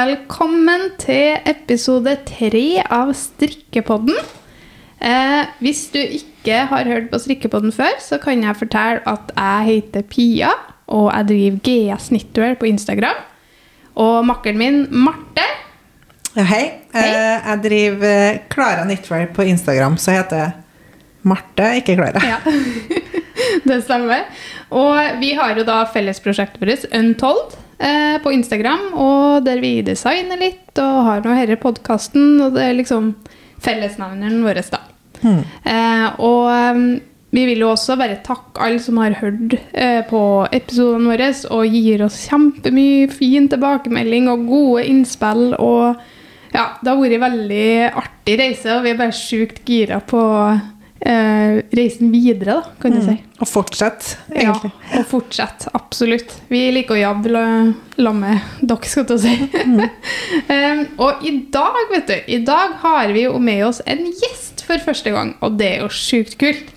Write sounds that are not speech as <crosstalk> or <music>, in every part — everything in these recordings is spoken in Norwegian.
Velkommen til episode tre av Strikkepodden. Eh, hvis du ikke har hørt på Strikkepodden før, så kan jeg fortelle at jeg heter Pia, og jeg driver GS Knitwear på Instagram. Og makkeren min, Marte, Ja, hei. Eh, jeg driver Klara Knitwear på Instagram, så heter jeg Marte, ikke Klara. Ja, <laughs> det stemmer. Og vi har jo da fellesprosjektet vårt, Untold, eh, på Instagram, og der vi designer litt og har nå denne podkasten, og det er liksom fellesnevneren vår, da. Mm. Eh, og um, vi vil jo også bare takke alle som har hørt eh, på episodene våre og gir oss kjempemye fin tilbakemelding og gode innspill. Og ja, det har vært en veldig artig reise, og vi er bare sjukt gira på eh, reisen videre, da, kan du si. Og fortsett, Ja, og fortsett. Absolutt. Vi liker å jobbe sammen med dere, skal jeg si. um, <laughs> og i dag, vet du, i dag har vi jo med oss en gjest for første gang, og det er jo sjukt kult.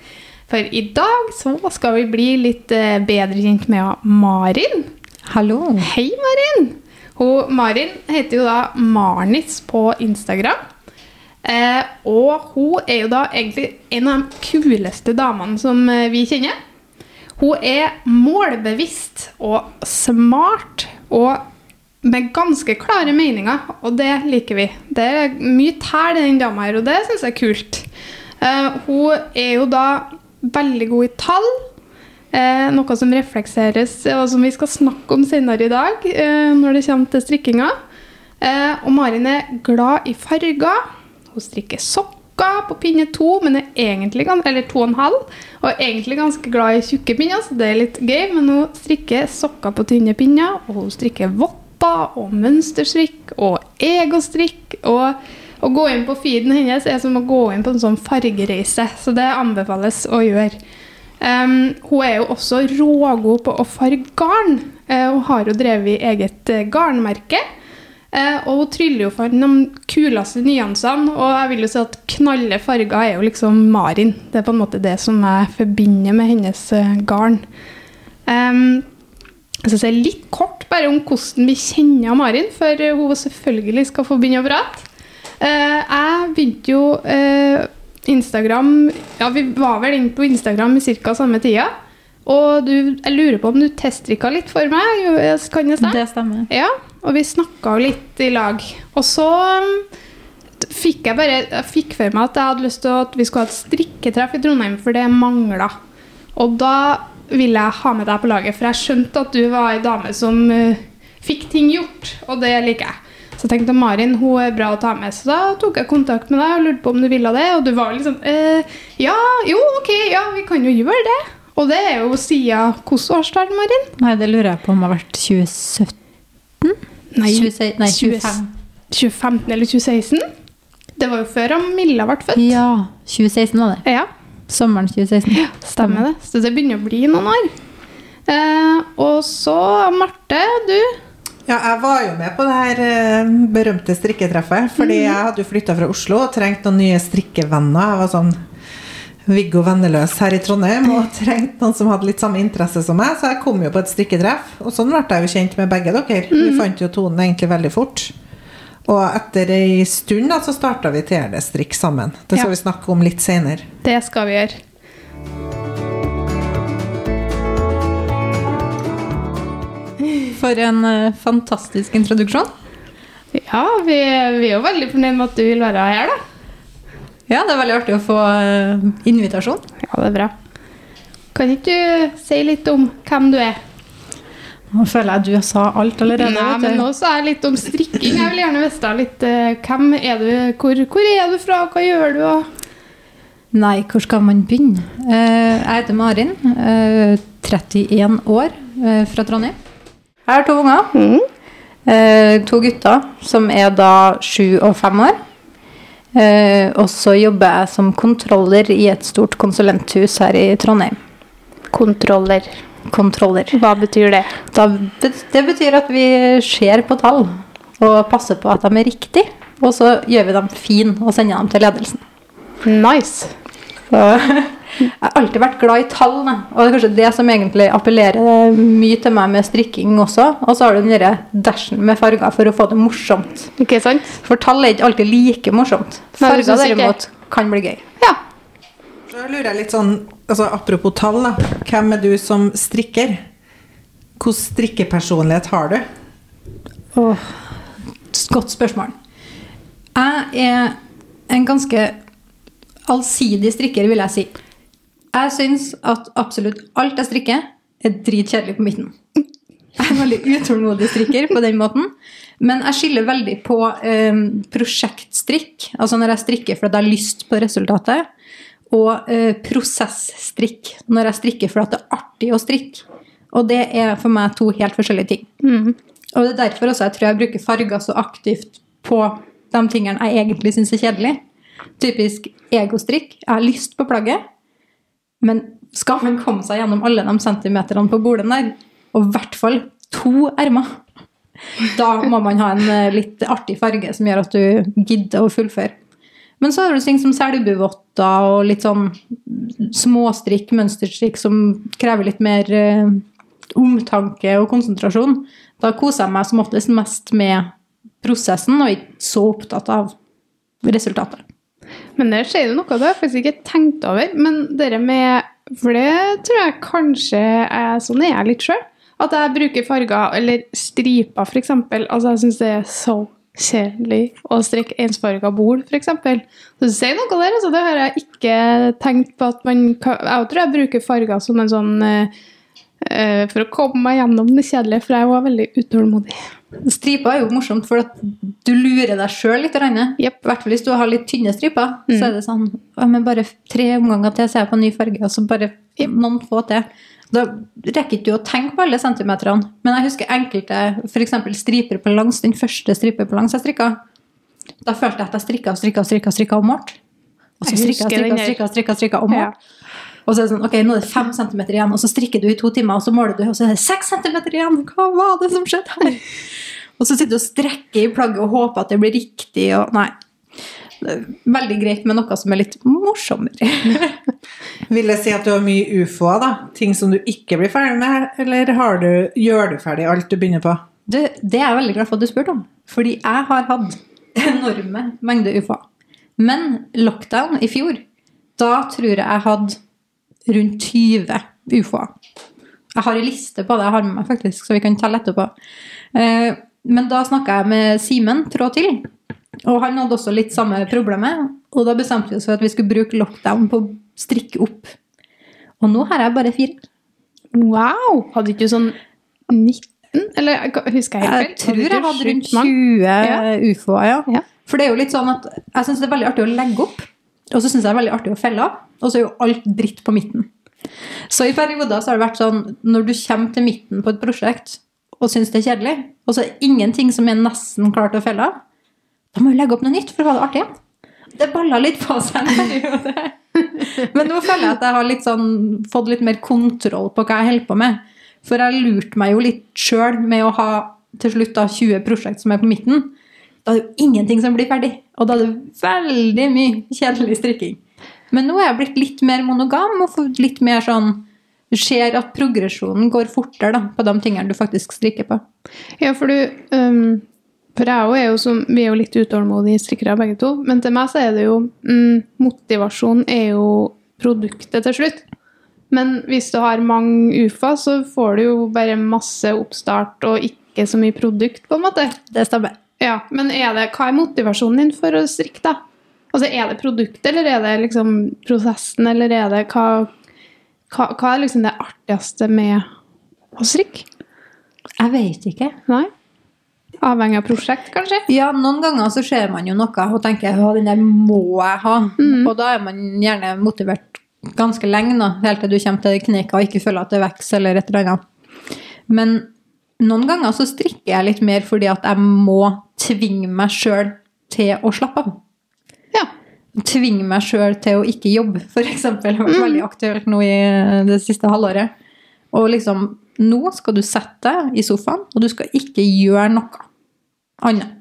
For i dag så skal vi bli litt eh, bedre kjent med Marin. Hallo. Hei, Marin! Hun, Marin heter jo da Marnis på Instagram. Eh, og hun er jo da egentlig en av de kuleste damene som eh, vi kjenner. Hun er målbevisst og smart og med ganske klare meninger, og det liker vi. Det er mye tæl i den dama her, og det syns jeg er kult. Eh, hun er jo da veldig god i tall. Eh, noe som reflekseres, og som vi skal snakke om senere i dag, eh, når det kommer til strikkinga. Eh, og Marin er glad i farger. Hun strikker sokker på pinne to, men er egentlig, eller to og en halv, og er egentlig ganske glad i tjukke pinner, så det er litt gøy. Men hun strikker sokker på tynne pinner, og hun strikker votter og mønsterstrikk og egostrikk. og å gå inn på feeden hennes er som å gå inn på en sånn fargereise, så det anbefales å gjøre. Um, hun er jo også rågod på å farge garn. Uh, hun har jo drevet eget eh, garnmerke. Eh, og hun tryller jo for de kuleste nyansene. Og jeg vil jo si at knalle farger er jo liksom Marin. Det er på en måte det som jeg forbinder med hennes eh, garn. Em, jeg skal si litt kort bare om hvordan vi kjenner Marin, før eh, hun selvfølgelig skal få begynne å prate. Eh, jeg begynte jo eh, Instagram Ja, vi var vel inne på Instagram i ca. samme tida. Og du, jeg lurer på om du teststrikka litt for meg? Kan jeg- stemme? Det stemmer. Ja, og vi snakka jo litt i lag. Og så um, fikk jeg bare jeg fikk for meg at jeg hadde lyst til at vi skulle ha et strikketreff i Trondheim, for det mangla. Og da ville jeg ha med deg på laget, for jeg skjønte at du var ei dame som uh, fikk ting gjort, og det liker jeg. Så jeg tenkte Marin hun er bra å ta med, så da tok jeg kontakt med deg og lurte på om du ville det. Og du var liksom eh, Ja, jo, ok, ja, vi kan jo gjøre det. Og det er jo siden hvilket årstall, Marin? Nei, det lurer jeg på om det har vært 2017? Nei, 20, nei 25. 2015 eller 2016? Det var jo før Milla ble født. Ja, 2016 var det. Ja, Sommeren 2016. Ja, stemmer det. Så det begynner å bli noen år. Eh, og så, Marte, du. Ja, jeg var jo med på det her eh, berømte strikketreffet, fordi mm. jeg hadde jo flytta fra Oslo og trengte noen nye strikkevenner. Jeg var sånn Viggo Venneløs her i Trondheim og trengte noen som hadde litt samme interesse som meg, så jeg kom jo på et strikketreff. Og sånn ble jeg jo kjent med begge dere. Mm. Vi fant jo tonen egentlig veldig fort. Og etter ei stund da, så starta vi TRD Strikk sammen. Det skal Ja. vi snakke om litt seinere. Det skal vi gjøre. For en uh, fantastisk introduksjon. Ja, vi, vi er jo veldig fornøyd med at du vil være her, da. Ja, det er veldig artig å få eh, invitasjon. Ja, det er bra. Kan ikke du si litt om hvem du er? Nå føler jeg du sa alt allerede. Nei, vet men nå sa jeg litt om strikking. Jeg vil gjerne vite litt eh, hvem er du, hvor, hvor er du fra, hva gjør du? Og... Nei, hvor skal man begynne? Eh, jeg heter Marin, eh, 31 år, fra Trondheim. Jeg har to unger. Mm. to gutter, som er da sju og fem år. Eh, og så jobber jeg som kontroller i et stort konsulenthus her i Trondheim. Kontroller. Kontroller. Hva betyr det? Da, det betyr at vi ser på tall og passer på at de er riktige. Og så gjør vi dem fine og sender dem til ledelsen. Nice. Så, <laughs> Jeg har alltid vært glad i tall, da. og det er kanskje det som egentlig appellerer mye til meg med strikking også. Og så har du den derre dashen med farger for å få det morsomt. Ikke sant? For tall er ikke alltid like morsomt. Farger derimot kan bli gøy. Ja. Da lurer jeg litt sånn, altså Apropos tall, da. Hvem er du som strikker? Hvilken strikkepersonlighet har du? Åh, godt spørsmål. Jeg er en ganske allsidig strikker, vil jeg si. Jeg syns at absolutt alt jeg strikker, er dritkjedelig på midten. Jeg er en veldig utålmodig strikker på den måten. Men jeg skiller veldig på eh, prosjektstrikk, altså når jeg strikker fordi jeg har lyst på resultatet, og eh, prosessstrikk, når jeg strikker fordi det er artig å strikke. Og det er for meg to helt forskjellige ting. Og det er derfor også jeg tror jeg bruker farger så aktivt på de tingene jeg egentlig syns er kjedelig. Typisk egostrikk. Jeg har lyst på plagget, men skal man komme seg gjennom alle de centimeterne på bolen der, og i hvert fall to ermer, da må man ha en eh, litt artig farge som gjør at du gidder å fullføre. Men så har du ting som selbuvotter og litt sånn småstrikk, mønsterstrikk, som krever litt mer eh, omtanke og konsentrasjon. Da koser jeg meg som oftest mest med prosessen, og ikke så opptatt av resultatet. Men der sier du noe det har jeg faktisk ikke tenkt over. Men det med For det tror jeg kanskje er sånn er jeg litt sjøl. At jeg bruker farger eller striper, f.eks. Altså, jeg syns det er så kjedelig å strikke ensfarga bol, f.eks. Så du sier noe der, altså. Det har jeg ikke tenkt på at man kan Jeg tror jeg bruker farger som en sånn eh, For å komme meg gjennom det kjedelige, for jeg var veldig utålmodig. Striper er jo morsomt, for at du lurer deg sjøl litt. grann. I hvert fall hvis du har litt tynne striper. Så er det sånn men bare tre omganger til, så er jeg på ny farge. Og så bare noen få til. Da rekker ikke du å tenke på alle centimeterne. Men jeg husker enkelte, f.eks. striper på langs. Den første striper på langs jeg strikka. Da følte jeg at jeg strikka og strikka og strikka, strikka og målte. Og så strikka og strikka, og strikka, strikka, strikka og målt. Og så er det sånn, ok, nå er det fem centimeter igjen, og så strikker du i to timer, og så måler du, og så er det seks centimeter igjen. Hva var det som skjedde her? <laughs> Og så sitter du og strekker i plagget og håper at det blir riktig, og nei. Veldig greit med noe som er litt morsommere. <laughs> Vil jeg si at du har mye ufoer, da? Ting som du ikke blir ferdig med? Eller har du, gjør du ferdig alt du begynner på? Det, det er jeg veldig glad for at du spurte om, fordi jeg har hatt enorme mengder UFA. Men lockdown i fjor, da tror jeg jeg hadde rundt 20 ufoer. Jeg har en liste på det jeg har med meg, faktisk, så vi kan telle etterpå. Eh, Men da snakka jeg med Simen Trå til, og han hadde også litt samme problemet. Og da bestemte vi oss for at vi skulle bruke lockdown på å strikke opp. Og nå har jeg bare fire. Wow! Hadde ikke du sånn 19? Eller husker jeg helt Jeg tror jeg hadde rundt 20 Ja. ufoer, ja. Ja. For det er jo litt sånn at jeg syns det er veldig artig å legge opp, og så syns jeg det er veldig artig å felle og så er jo alt dritt på midten. Så i perioder så har det vært sånn når du kommer til midten på et prosjekt og syns det er kjedelig, og så er det ingenting som er nesten klart å felle da må du legge opp noe nytt for å ha det artig igjen. Det balla litt på seg en periode. Men nå føler jeg at jeg har litt sånn, fått litt mer kontroll på hva jeg holder på med. For jeg lurte meg jo litt sjøl med å ha til slutt da 20 prosjekt som er på midten. Da er det jo ingenting som blir ferdig. Og da er det veldig mye kjedelig strikking. Men nå er jeg blitt litt mer monogam og fått litt mer sånn Du ser at progresjonen går fortere da, på de tingene du faktisk strikker på. Ja, for du um, For jeg òg er jo som, vi er jo litt utålmodige strikkere begge to. Men til meg så er det jo mm, Motivasjon er jo produktet til slutt. Men hvis du har mange UFA, så får du jo bare masse oppstart og ikke så mye produkt, på en måte. Det stemmer. Ja, Men er det, hva er motivasjonen din for å strikke, da? Altså, Er det produktet, eller er det liksom prosessen, eller er det hva, hva, hva er liksom det artigste med å strikke? Jeg vet ikke. Nei? Avhengig av prosjekt, kanskje? Ja, noen ganger så ser man jo noe og tenker ja, den der må jeg ha. Og da er man gjerne motivert ganske lenge, da, helt til du kommer til kneika og ikke føler at det vokser eller et eller annet. Men noen ganger så strikker jeg litt mer fordi at jeg må tvinge meg sjøl til å slappe av. Ja. Tvinge meg sjøl til å ikke jobbe, f.eks. Det har vært veldig aktuelt nå i det siste halvåret. Og liksom Nå skal du sette deg i sofaen, og du skal ikke gjøre noe annet.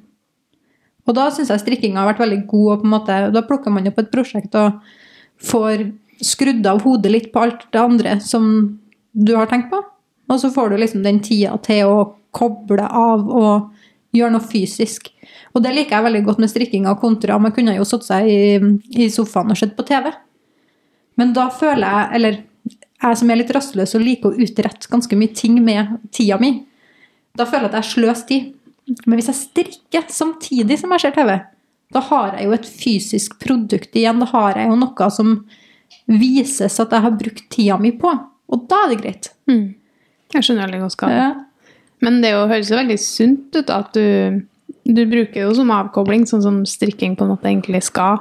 Og da syns jeg strikkinga har vært veldig god. Og på en måte, da plukker man opp et prosjekt og får skrudd av hodet litt på alt det andre som du har tenkt på. Og så får du liksom den tida til å koble av og gjøre noe fysisk. Og det liker jeg veldig godt med strikkinga kontra Man kunne jo satt seg i, i sofaen og sett på TV. Men da føler jeg, eller jeg som er litt rastløs og liker å utrette ganske mye ting med tida mi, da føler jeg at jeg sløser tid. Men hvis jeg strikker samtidig som jeg ser TV, da har jeg jo et fysisk produkt igjen. Da har jeg jo noe som vises at jeg har brukt tida mi på. Og da er det greit. Mm. Jeg skjønner veldig godt hva Ja. Men det jo- høres jo veldig sunt ut at du, du bruker jo som avkobling, sånn som strikking på en måte egentlig skal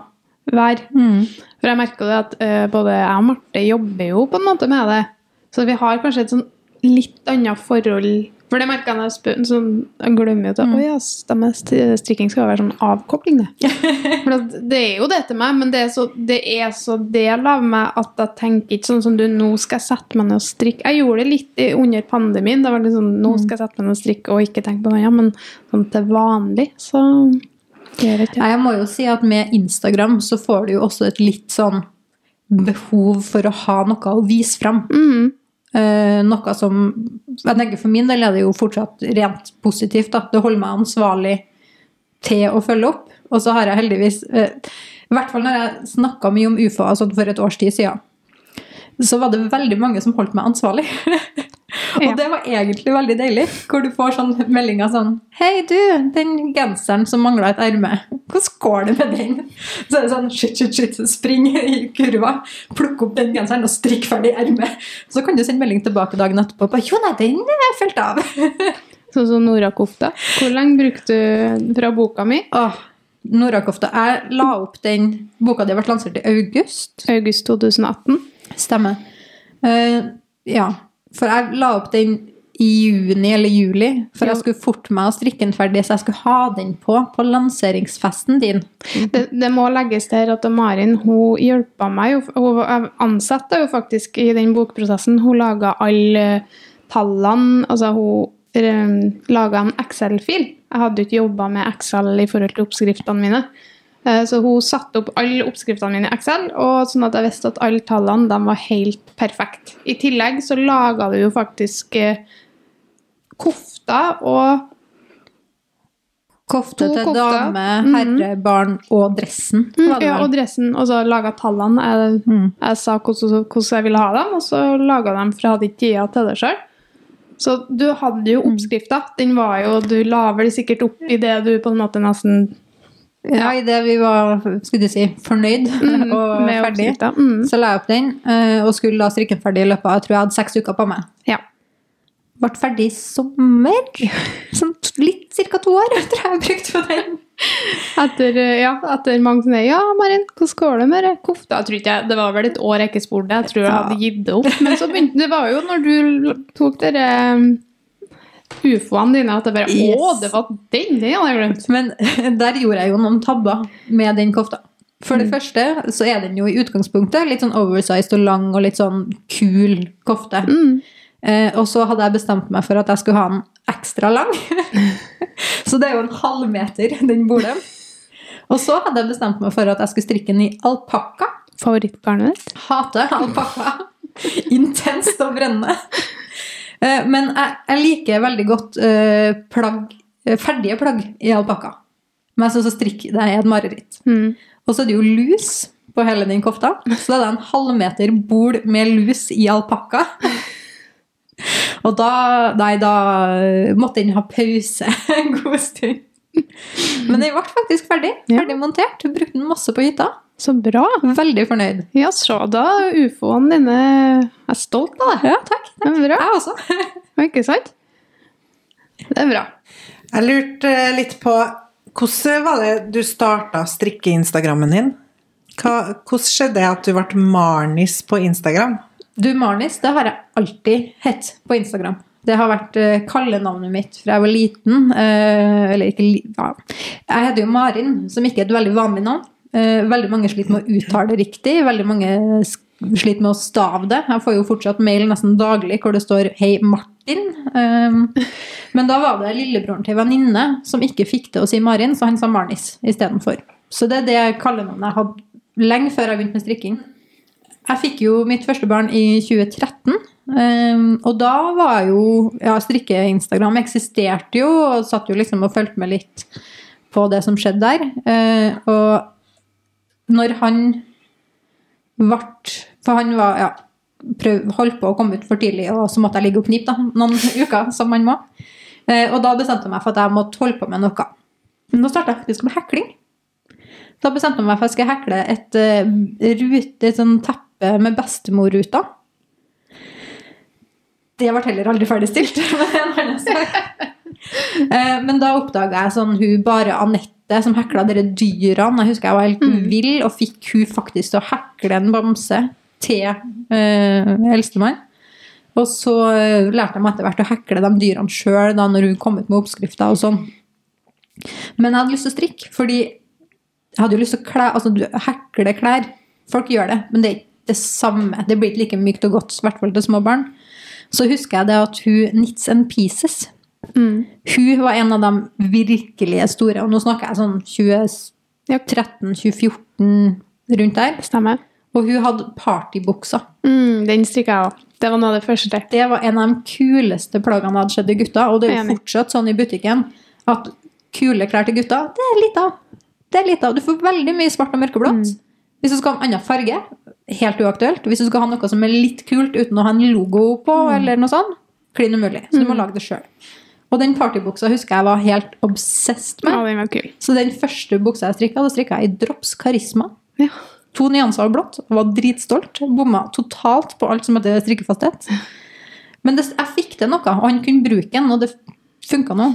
være. Mm. For jeg merker det at uh, både jeg og Marte jobber jo på en måte med det. Så vi har kanskje et sånn litt annet forhold For det merker jeg spør sånn, Jeg glemmer jo at Å ja, strikking skal være sånn avkobling, det. <laughs> For det er jo det til meg, men det er, så, det er så del av meg at jeg tenker ikke sånn som du Nå skal jeg sette meg ned og strikke. Jeg gjorde det litt under pandemien. Da var det sånn Nå skal jeg sette meg ned og strikke og ikke tenke på noe annet. Men sånn til vanlig, så gjør jeg ikke det. Nei, Jeg må jo si at med Instagram så får du jo også et litt sånn behov for å ha noe å vise fram. Mm. Eh, noe som jeg tenker For min del er det jo fortsatt rent positivt. Da. Det holder meg ansvarlig til å følge opp. Og så har jeg heldigvis eh, I hvert fall når jeg snakka mye om UFO altså for et års tid siden, så var det veldig mange som holdt meg ansvarlig. og Ja. det var egentlig veldig deilig. Hvor du får sånn meldinger sånn Hei, du, den genseren som mangla et erme. Hvordan går det med den? Så er det sånn shit, shit, shit. Spring i kurva, plukk opp den genseren og strikk ferdig ermet. Så kan du sende melding tilbake dagen etterpå på Jo, nei, den er felt av. Sånn som Nora-kofta. Hvor lenge brukte du fra boka mi? Åh, Norakofta. Jeg la opp den boka di ble lansert i august. August 2018. Stemmer. Uh, ja. For jeg la opp den i juni eller juli, for jeg skulle forte meg å strikke den ferdig, så jeg skulle ha den på på lanseringsfesten din. Det, det må legges til at Marin hun hjelpa meg. Hun ansatte jo faktisk i den bokprosessen. Hun laga alle tallene. Altså hun um, laga en Excel-fil. Jeg hadde ikke jobba med Excel i forhold til oppskriftene mine. Eh, Så hun satte opp alle oppskriftene mine i Excel, og sånn at jeg visste at alle tallene de var helt perfekte. I tillegg så laga vi jo faktisk kofta kofter og Kofte til kofter. dame, herre, herre, barn og dressen. Mm, Ja, og dressen, og så laga tallene. Jeg, Mm. jeg sa hvordan, hvordan jeg ville ha dem, og så laga dem, for jeg hadde ikke tida til det sjøl. Så du hadde jo Mm. oppskrifta. Den var jo Du la vel sikkert opp i det du på en måte nesten Ja, idet vi var skulle du si, fornøyd mm, <laughs> og ferdig. Mm. så la jeg opp den eh, og skulle da strikke den ferdig i løpet av jeg tror jeg hadde seks uker på meg. Ja. Ble ferdig i sommer. <laughs> Sånn litt ca. to år etter jeg brukte på den. Etter, eh, ja, etter mange sånne Ja, Marin, hvordan går det med det? kofta? Jeg tror ikke jeg, Det var vel et år jeg ikke spurte. Jeg tror jeg hadde gitt det opp. Men så begynte det var jo når du tok dere um, ufoene dine, at det bare Yes. Å, det var den! Det hadde jeg glemt. Men <laughs> der gjorde jeg jo noen tabber med den kofta. For det første så er den jo i utgangspunktet litt sånn oversized og lang og litt sånn kul kofte. Mm. Eh, og så hadde jeg bestemt meg for at jeg skulle ha den ekstra lang. <laughs> så det er jo en halvmeter, den bordet. Og så hadde jeg bestemt meg for at jeg skulle strikke den i alpakka. Favorittgarnet ditt? Hater alpakka. <laughs> Intenst og brennende. Eh, Men jeg, jeg liker veldig godt eh, plagg, eh, ferdige plagg i alpakka. Men jeg syns strikk det er et mareritt. Mm. Og så er det jo lus på hele den kofta. Så det er en halvmeter bol med lus i alpakka. <laughs> Og da Nei, da måtte den ha pause <laughs> en god stund. Men den ble faktisk ferdig. Ferdig montert. Brukte den masse på hytta. Så bra. Veldig fornøyd. Ja, så da. Ufoene dine er stolt av deg. Ja, takk. Det er bra. Jeg også. <laughs> Ikke sant? Det er bra. Jeg lurte litt på Hvordan var det du starta strikke-instagrammen din? Hva, hvordan skjedde det at du ble Marnis på Instagram? Du, Marnis, det har jeg alltid hett på Instagram. Det har vært uh, kallenavnet mitt fra jeg var liten. eh, eller ikke ja. Jeg heter jo Marin, som ikke er et veldig vanlig navn. Eh, veldig mange sliter med å uttale det riktig. Veldig mange sliter med å stave det. Jeg får jo fortsatt mail nesten daglig hvor det står 'Hei, Martin'. Eh, men da var det lillebroren til venninne som ikke fikk til å si Marin, så han sa Marnis istedenfor. Så det er det kallenavnet jeg hadde lenge før jeg begynte med strikking. Jeg fikk jo mitt første barn i 2013. ehm, og da var jo Ja, strikke-Instagram eksisterte jo, og satt jo liksom og fulgte med litt på det som skjedde der. Eh, og når han ble For han var ja, prøv, holdt på å komme ut for tidlig, og så måtte jeg ligge og knipe da, noen <laughs> uker, som man må. Eh, og da bestemte jeg meg for at jeg måtte holde på med noe. Men da starta jeg faktisk med hekling. Da bestemte jeg meg for at jeg skulle hekle et, uh, rute, et sånn teppe med bestemorruta. Det ble heller aldri ferdigstilt. <laughs> er. <laughs> Eh, Men da oppdaga jeg sånn hun bare Anette som hekla dere dyrene. Jeg husker jeg var helt vill og fikk hun faktisk til å hekle en bamse til eh, eldstemann. Og så eh, lærte jeg meg etter hvert å hekle de dyrene sjøl når hun kom ut med oppskrifter og sånn. Men jeg hadde lyst til å strikke, fordi jeg hadde jo lyst til å klæ, altså, hekle klær. Folk gjør det, men det er ikke det samme. Det blir ikke like mykt og godt, i hvert fall til små barn. Så husker jeg det at hun Knits and Pieces Mm. Hun var en av de virkelige store, og nå snakker jeg sånn 2013-2014 rundt der. Stemmer. Og hun hadde partybukser. Mm, den strikka jeg òg. Det var noe av det første. Det var en av de kuleste plaggene jeg hadde sett i gutta, og det er jo fortsatt sånn i butikken at kule klær til gutta, det er litt av. Det er litt av. Du får veldig mye svart og mørkeblått. Hvis du skal ha en annen farge, helt uaktuelt. Hvis du skal ha noe som er litt kult uten å ha en logo på, eller noe sånt, klin umulig. Så du må lage det sjøl. Og den partybuksa husker jeg var helt obsessed med. Ja, den var kul. Så den første buksa jeg strikka, strikka jeg i Drops Karisma. Ja. To nyanser av blått. Var dritstolt. Bomma totalt på alt som heter strikkefasthet. Men det, jeg fikk til noe, og han kunne bruke den, og det funka nå.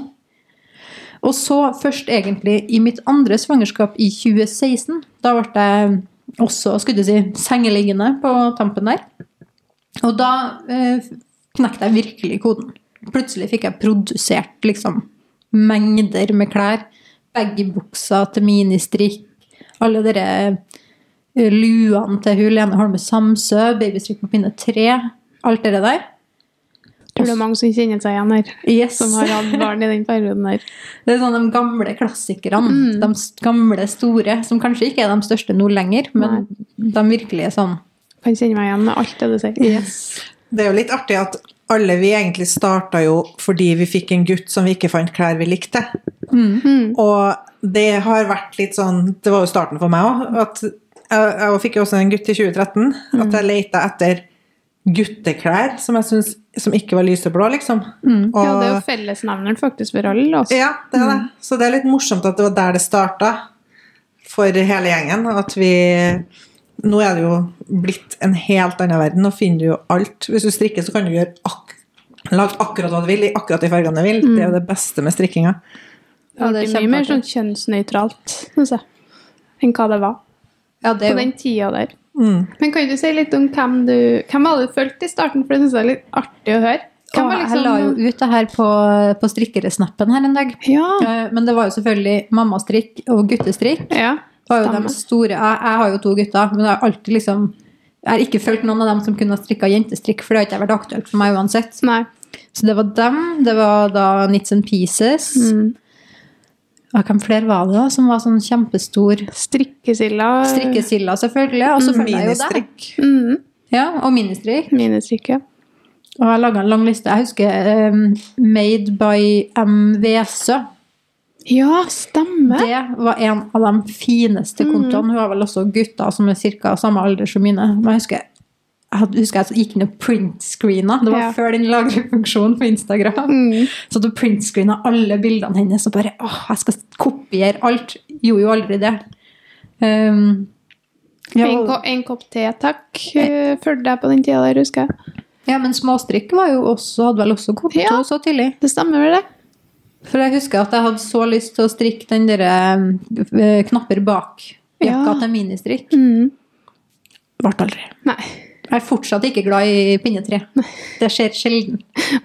Og så først egentlig i mitt andre svangerskap i 2016. Da ble jeg også skulle jeg si, sengeliggende på tampen der. Og da eh, knekte jeg virkelig koden. Plutselig fikk jeg produsert liksom mengder med klær. Baggybukser til ministrikk. Alle dere eh, luene til hun Lene Holme Samsø. Babystrikk på pinne tre. Alt det der. Tror det er mange som kjenner seg igjen her. Yes. Som har hatt barn i den perioden der. <laughs> Det er sånn de gamle klassikerne. Mm. De gamle, store. Som kanskje ikke er de største nå lenger, men de virkelig er sånn. Kan kjenne meg igjen med alt det du sier. Det er jo litt artig at alle vi egentlig starta jo fordi vi fikk en gutt som vi ikke fant klær vi likte. Mm. Og det har vært litt sånn Det var jo starten for meg òg. Jeg, jeg fikk jo også en gutt i 2013. At jeg leita etter gutteklær som jeg synes, som ikke var lyseblå, liksom. Og, Ja, det er jo fellesnevneren faktisk for alle oss. Ja, det er det. Så det er litt morsomt at det var der det starta for hele gjengen. At vi Nå er det jo blitt en helt annen verden. Nå finner du jo alt. Hvis du strikker, så kan du gjøre ak lage akkurat hva du vil, i akkurat de fargene du vil. Det er jo det beste med strikkinga. Ja, det er mye mer sånn kjønnsnøytralt, jeg, enn hva det var Ja, det på den tida der. Mm. Men kan du si litt om hvem du Hvem var det du fulgte i starten? For det syns jeg er litt artig å høre. Hvem var liksom... Jeg la jo liksom ut det her på, på strikkeresnappen her en dag. Ja. Eh, Men det var jo selvfølgelig mammastrikk og guttestrikk. ja. Var jo de store jeg, jeg har jo to gutter, men jeg har alltid liksom Jeg har ikke fulgt noen av dem som kunne ha strikka jentestrikk, for det har ikke vært aktuelt for meg uansett. Nei. Så det var dem. Det var da Nits and Pieces. Mm. Hvem flere var det da som var sånn kjempestor? Strikkesilla. Strikkesilla, selvfølgelig. Og så følger jeg jo det. Mm. Ja, og ministrikk. Ministrikk, ja. Og jeg laga en lang liste. Jeg husker um, Made by M. Vesø. Ja, stemmer. Det var en av de fineste kontoene. Hun har vel også gutter som er ca. samme alder som mine. Men jeg husker jeg hadde- husker jeg gikk inn og printscreena. Det var Ja. før den lagrefunksjonen på Instagram. Mm. Så du printscreena alle bildene hennes og bare åh, jeg skal kopiere alt. Gjorde jo aldri det. Um, ja, En, ko en kopp te, takk. Uh, Fulgte jeg på den tida der, husker jeg. ja, men småstrikk var jo også, hadde vel også konto Ja. så tidlig. Det stemmer vel, det? For jeg husker at jeg hadde så lyst til å strikke den der eh, knapper bak-jakka Ja. til ministrikk. Mm. Ble aldri. Nei. Jeg er fortsatt ikke glad i pinnetre. Det skjer sjelden.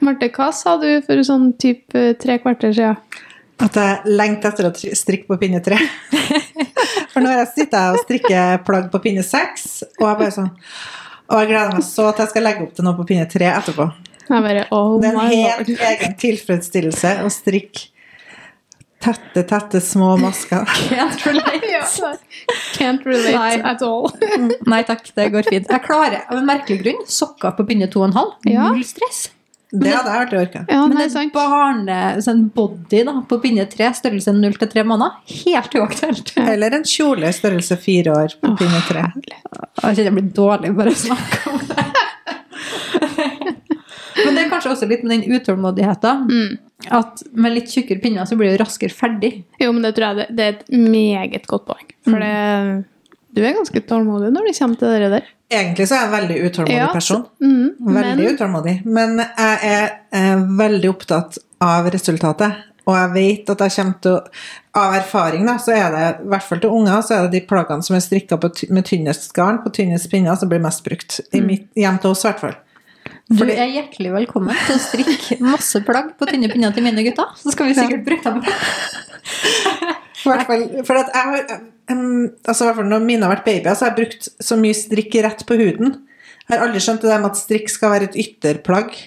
Marte, hva sa du for sånn type tre kvarter siden? At jeg lengter etter å strikke på pinnetre. <laughs> For nå har jeg sittet og strikker plagg på pinne seks, og jeg bare sånn Og jeg gleder meg så til jeg skal legge opp til noe på pinne tre etterpå. Jeg bare, oh Det er en helt lord. egen tilfredsstillelse å strikke Tette, tette, små masker. <laughs> Can't relate. <laughs> Can't relate Nei. at all. Nei takk, det går fint. Jeg klarer av en merkelig grunn sokker på pinne 2,5. Ja. Null stress. Det hadde jeg aldri orka. Ja, Men en barnebody barne, sånn body da, på pinne 3, størrelse 0 til 3 måneder, helt uaktuelt. Eller en kjole størrelse 4 år på pinne 3. Jeg kjenner jeg blir dårlig bare av å snakke om det. Men det er kanskje også litt med den utålmodigheten. Mm. At med litt tjukkere pinner så blir du raskere ferdig. Jo, men det tror jeg det, det er et meget godt poeng. For det, du er ganske tålmodig når det kommer til det der. Egentlig så er jeg en veldig utålmodig Ja, person. Mm, Veldig men, utålmodig. Men jeg er er veldig opptatt av resultatet. Og jeg vet at jeg kommer til å Av erfaring, da, så er det i hvert fall til unger, så er det de plaggene som er strikka med tynnest garn på tynnest pinner, som blir mest brukt. I mitt hjem til oss, i hvert fall. Du er hjertelig velkommen til å strikke masse plagg på tynne pinner til mine gutter. Så skal vi sikkert bruke dem. Hvert fall, for at jeg har altså hvert fall Når mine har vært babyer, så har jeg brukt så mye strikk rett på huden. Jeg har aldri skjønt det der med at strikk skal være et ytterplagg.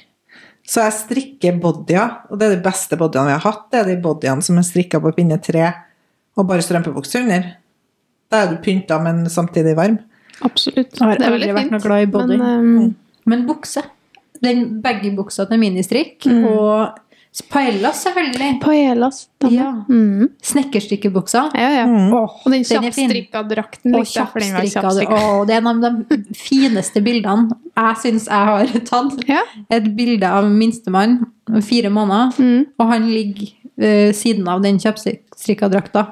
Så jeg strikker bodyer, og det er de beste bodyene vi har hatt. Det er de bodyene som er strikka på pinne tre og bare strømpebukse under. Da er du pynta, men samtidig varm. Absolutt. Jeg har Det er aldri vært noe glad i body. Men, um, Men bukse. Den baggy-buksa til ministrikk. Og paellas, selvfølgelig. Paellas. Ja. Mm. Snekkerstykkebuksa. Ja, ja. Åh, Og den kjappstrikka drakten Og kjappstrikka. Oh, det er en av de fineste bildene jeg syns jeg har tatt. Ja. Et bilde av minstemann, fire måneder, Mm. og han ligger ved siden av den kjappstrikka drakta.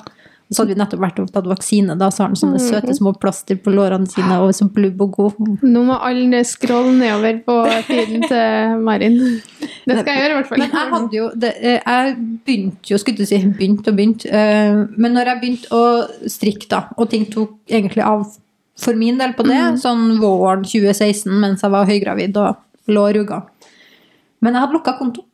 Så hadde vi nettopp vært og tatt vaksine, da, så har han sånne Mm. søte små plaster på lårene sine og så blubb og god. Nå må alle scrolle nedover på feeden til Marin. Det skal jeg gjøre, i hvert fall. Men jeg hadde jo det, eh, Jeg begynte jo, skulle du si, begynte og begynte. eh, Men når jeg begynte å strikke, da, og ting tok egentlig av for min del på det, sånn våren 2016 mens jeg var høygravid og lå og rugga Men jeg hadde lukka konto.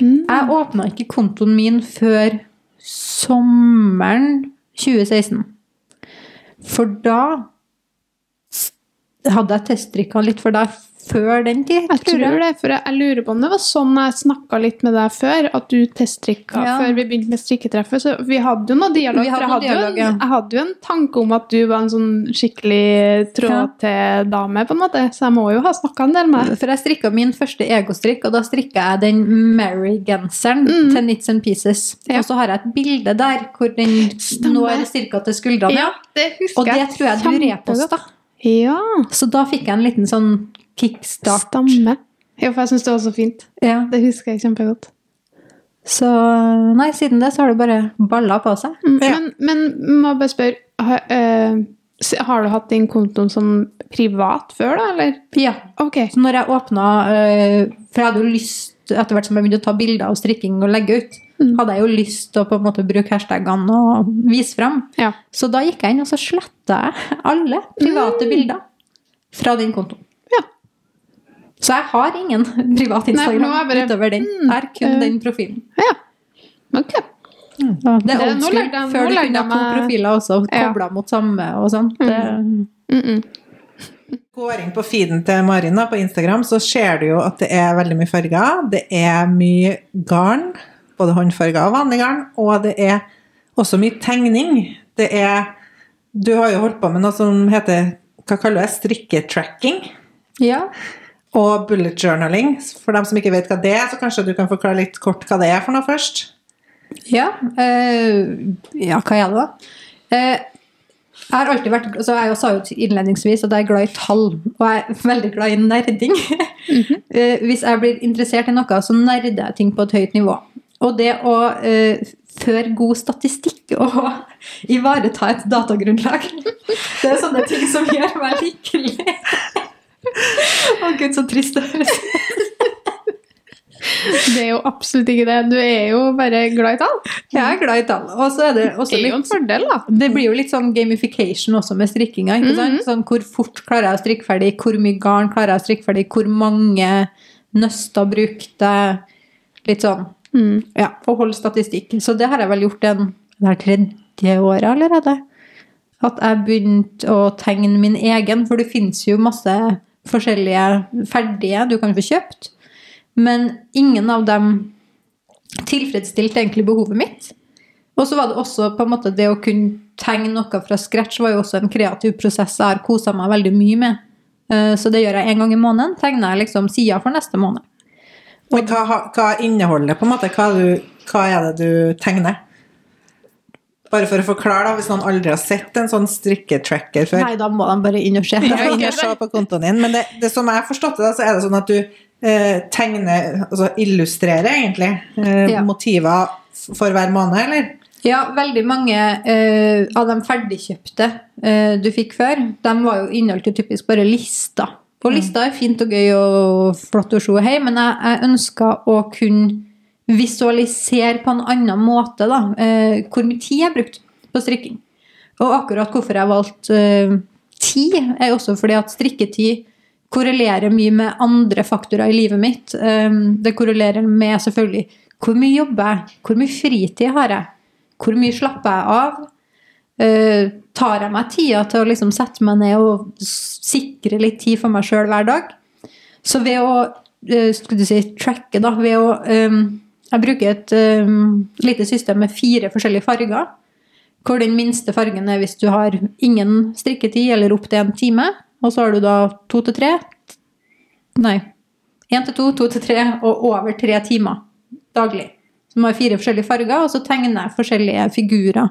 Jeg åpna ikke kontoen min før sommeren 2016. For da hadde jeg teststrikka litt for deg før den tid. Jeg tror det, for jeg, jeg lurer på om det var sånn jeg snakka litt med deg før, at du teststrikka Ja. før vi begynte med strikketreffet. Så vi hadde jo noe dialog. Hadde jeg hadde, dialog, ja. en, jeg hadde jo en tanke om at du var en sånn skikkelig tråd-til-dame, på en måte. Så jeg må jo ha snakka en del med deg. For jeg strikka min første egostrikk, og da strikka jeg den Mary-genseren til Nits and Pieces. Mm. Ja. Og så har jeg et bilde der hvor den når ca. til skuldrene. Ja, det husker Og det tror jeg du reposta. Ja, Så da fikk jeg en liten sånn kickstart. stamme. Ja, for jeg syns det var så fint. Ja. Det husker jeg kjempegodt. Så nei, siden det så har det bare balla på seg. Mm, Ja. Men, men må bare spørre har, uh, har du hatt din konto som privat før, da, eller? Ja. Ok. Så når jeg åpna uh, For jeg hadde jo lyst, etter hvert som jeg begynte å ta bilder av strikking og legge ut, Mm. hadde jeg jo lyst til å på en måte bruke hashtagene og vise fram. Ja. Så da gikk jeg inn og så sletta jeg alle private bilder fra den kontoen. Så jeg har ingen <laughs> privat Instagram nå er bare- utover den. Mm, er kun uh, den profilen. ja. Ok. Det er Det- old nå school. Før du kunne ha to profiler også, Ja. mot samme og sånn. Mm -mm. Går inn på feeden til Marin da, på Instagram, så ser du jo at det er veldig mye farger. Det er mye garn, både håndfarger og vanlig garn, og det er også mye tegning. Det er Du har jo holdt på med noe som heter hva kaller du det? Strikketracking. ja. Og bullet journaling. For dem som ikke vet hva det er, så kanskje du kan forklare litt kort hva det er for noe først? Ja, øh, ja hva er det da? Eh, jeg har alltid vært, altså jeg sa jo innledningsvis at jeg er glad i tall, og jeg er veldig glad i nerding. <laughs> Eh, hvis jeg blir interessert i noe, så nerder jeg ting på et høyt nivå. Og det å eh, føre god statistikk og <laughs> ivareta et datagrunnlag, <laughs> det er sånne ting som gjør meg lykkelig. <laughs> Å gud, så trist det høres. <laughs> Det er jo absolutt ikke det. Du er jo bare glad i tall. Jeg er glad i tall. Og så er det også Det er jo en fordel, da. Det blir jo litt sånn gamification også med strikkinga. ikke sant? Sånn, hvor fort klarer jeg å strikke ferdig, hvor mye garn klarer jeg å strikke ferdig, hvor mange nøster brukte? Litt sånn. Ja, og holde statistikk. Så det har jeg vel gjort den det tredje året allerede. At jeg begynte å tegne min egen, for det fins jo masse forskjellige ferdige du kan få kjøpt. Men ingen av dem tilfredsstilte egentlig behovet mitt. Og så var det også på en måte det å kunne tegne noe fra scratch var jo også en kreativ prosess jeg har kosa meg veldig mye med. Eh, Så det gjør jeg en gang i måneden. Tegner jeg liksom sida for neste måned. Men hva, hva inneholder det, på en måte? Hva, du, hva er det du tegner? Bare for å forklare, da, hvis noen aldri har sett en sånn strikketracker før. Nei, da må de bare inn og se. Ja, inn og se på kontoen din, men det, det som jeg har forstått det, så er det sånn at du eh, tegner, altså illustrerer egentlig, eh, Ja. motiver for hver måned, eller? Ja, veldig mange eh, av de ferdigkjøpte eh, du fikk før, de var jo inneholdt jo typisk bare lister. For lister er fint og gøy og flott å se hei, men jeg, jeg ønska å kunne visualisere på en annen måte da, eh, hvor mye tid jeg brukte på strikking. Og akkurat hvorfor jeg valgte eh, tid, er også fordi at strikketid korrelerer mye med andre faktorer i livet mitt. Eh, det korrelerer med selvfølgelig hvor mye jobber jeg, hvor mye fritid har jeg, hvor mye slapper jeg av. Eh, tar jeg meg tida til å liksom sette meg ned og sikre litt tid for meg sjøl hver dag? Så ved å skulle du si, tracke, da, ved å eh, Jeg bruker et eh, lite system med fire forskjellige farger. Hvor den minste fargen er hvis du har ingen strikketid, eller opp til en time. Og så har du da to til tre Nei. Én til to, to til tre og over tre timer daglig. Som har fire forskjellige farger, og så tegner jeg forskjellige figurer.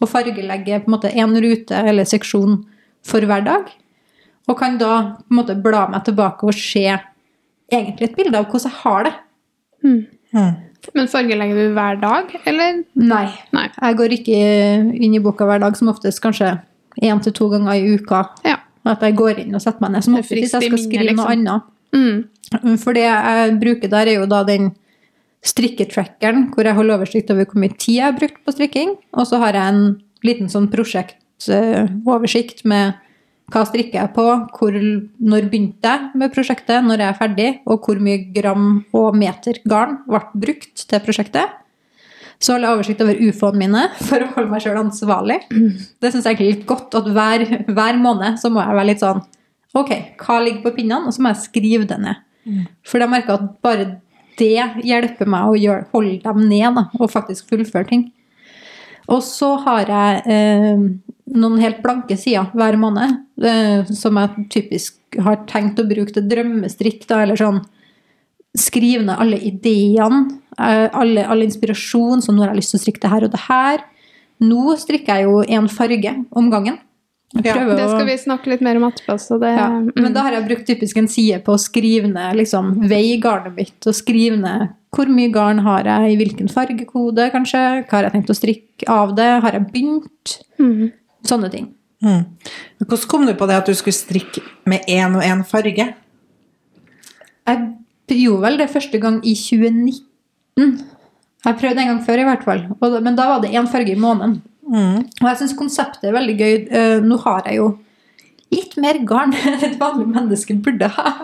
Og fargelegger på en måte én rute eller seksjon for hver dag. Og kan da på en måte bla meg tilbake og se egentlig et bilde av hvordan jeg har det. Hmm. Men fargelegger du hver dag, eller? Nei. Nei. Jeg går ikke inn i boka hver dag, som oftest kanskje én til to ganger i uka. Ja. At jeg går inn og setter meg ned. Som oftest hvis jeg skal skrive skrive noe liksom. annet. Mm. For det jeg bruker der, er jo da den strikketrackeren, hvor jeg holder oversikt over hvor mye tid jeg har brukt på strikking. Og så har jeg en liten sånn prosjektoversikt med hva strikker jeg på, hvor, når begynte jeg med prosjektet, når jeg er ferdig, og hvor mye gram og meter garn ble brukt til prosjektet. Så holder jeg oversikt over ufoene mine for å holde meg sjøl ansvarlig. Det syns jeg er litt godt, at hver, hver måned så må jeg være litt sånn Ok, hva ligger på pinnene? Og så må jeg skrive det ned. For jeg merker at bare det hjelper meg å gjøre, holde dem ned da, og faktisk fullføre ting. Og så har jeg eh, noen helt blanke sider hver måned, eh, som jeg typisk har tenkt å bruke til drømmestrikk. Da, eller sånn skrive ned alle ideene, eh, alle, all inspirasjon, så nå har jeg lyst til å strikke det her og det her. Nå strikker jeg jo én farge om gangen. Ja, Det skal vi snakke litt mer om etterpå. Så det, ja, men da har jeg brukt typisk en side på å skrive ned liksom, vei garnet mitt, og skrive ned hvor mye garn har jeg, i hvilken fargekode, kanskje, hva har jeg tenkt å strikke av det, har jeg begynt, Mm. Sånne ting. Mm. Hvordan kom du på det at du skulle strikke med én og én farge? Jeg gjorde vel det første gang i 2019. Jeg prøvde en gang før, i hvert fall. Og, men da var det én farge i måneden. Mm. Og jeg syns konseptet er veldig gøy. Eh, nå har jeg jo litt mer garn <laughs> enn et vanlig menneske burde ha.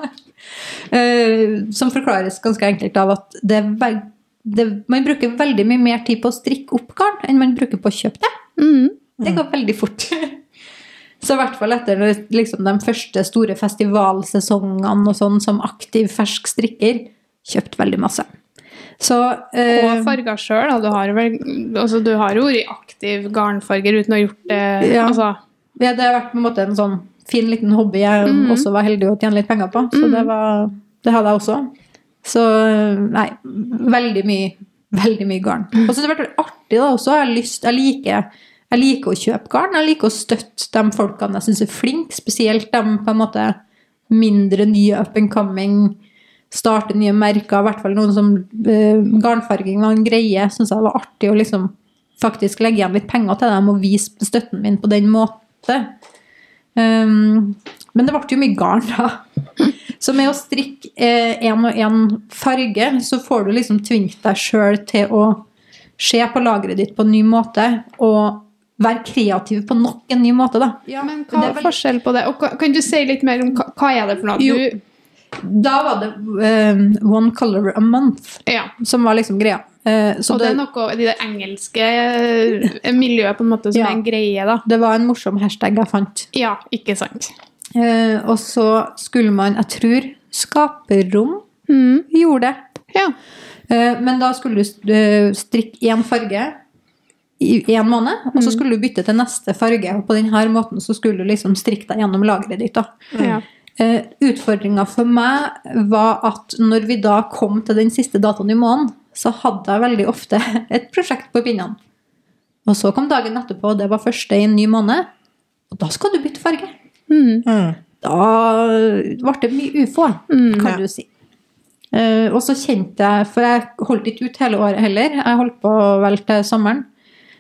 Eh, som forklares ganske enkelt av at det er det, man bruker veldig mye mer tid på å strikke opp garn enn man bruker på å kjøpe det. Mm. Det går veldig fort. <laughs> Så i hvert fall etter liksom, de første store festivalsesongene og sånn som aktiv fersk strikker, kjøpt veldig masse. Så eh, Og farger sjøl. Du, har vel- altså, du har jo vært aktiv garnfarger uten å ha gjort det. Ja. Altså, ja, det har vært på en måte en sånn fin liten hobby jeg Mhm. også var heldig å tjene litt penger på. Så det, var, det hadde jeg også. Så nei, veldig mye, veldig mye garn. Og så har det vært artig da også. Jeg, har lyst, jeg, liker, jeg liker å kjøpe garn. Jeg liker å støtte de folkene jeg syns er flinke, spesielt de på en måte mindre nye up and coming, starte nye merker. I hvert fall noen som uh, Garnfarging var en greie. Syns jeg var artig å liksom faktisk legge igjen litt penger til dem og vise støtten min på den måten. Um, men det ble jo mye garn, da. Så med å strikke én og én farge, så får du liksom tvingt deg sjøl til å se på lageret ditt på en ny måte, og være kreativ på nok en ny måte, da. men det hva er vel- forskjell på det? Og kan du si litt mer om hva, hva er det for noe? Jo. Da var det uh, one color a month ja. som var liksom greia. Uh, så og det det, er noe i det engelske eh, miljøet på en måte som Ja. er en greie, da. det var en morsom hashtag jeg fant. Ja, ikke sant. Uh, og så skulle man, jeg tror, Skaperrom Mm. gjorde det. Ja. Men da skulle du strikke én farge i én måned, og så skulle du bytte til neste farge. Og på denne måten så skulle du liksom strikke deg gjennom lageret ditt. da. Ja. Uh, Utfordringa for meg var at når vi da kom til den siste datoen i måneden, så hadde jeg veldig ofte <laughs> et prosjekt på pinnene. Og så kom dagen etterpå, og det var første i en ny måned. Og da skal du bytte farge. Mm. Mm. Da ble det mye ufo, kan Ja. du si. Uh, og så kjente jeg For jeg holdt ikke ut hele året heller. Jeg holdt på vel til sommeren.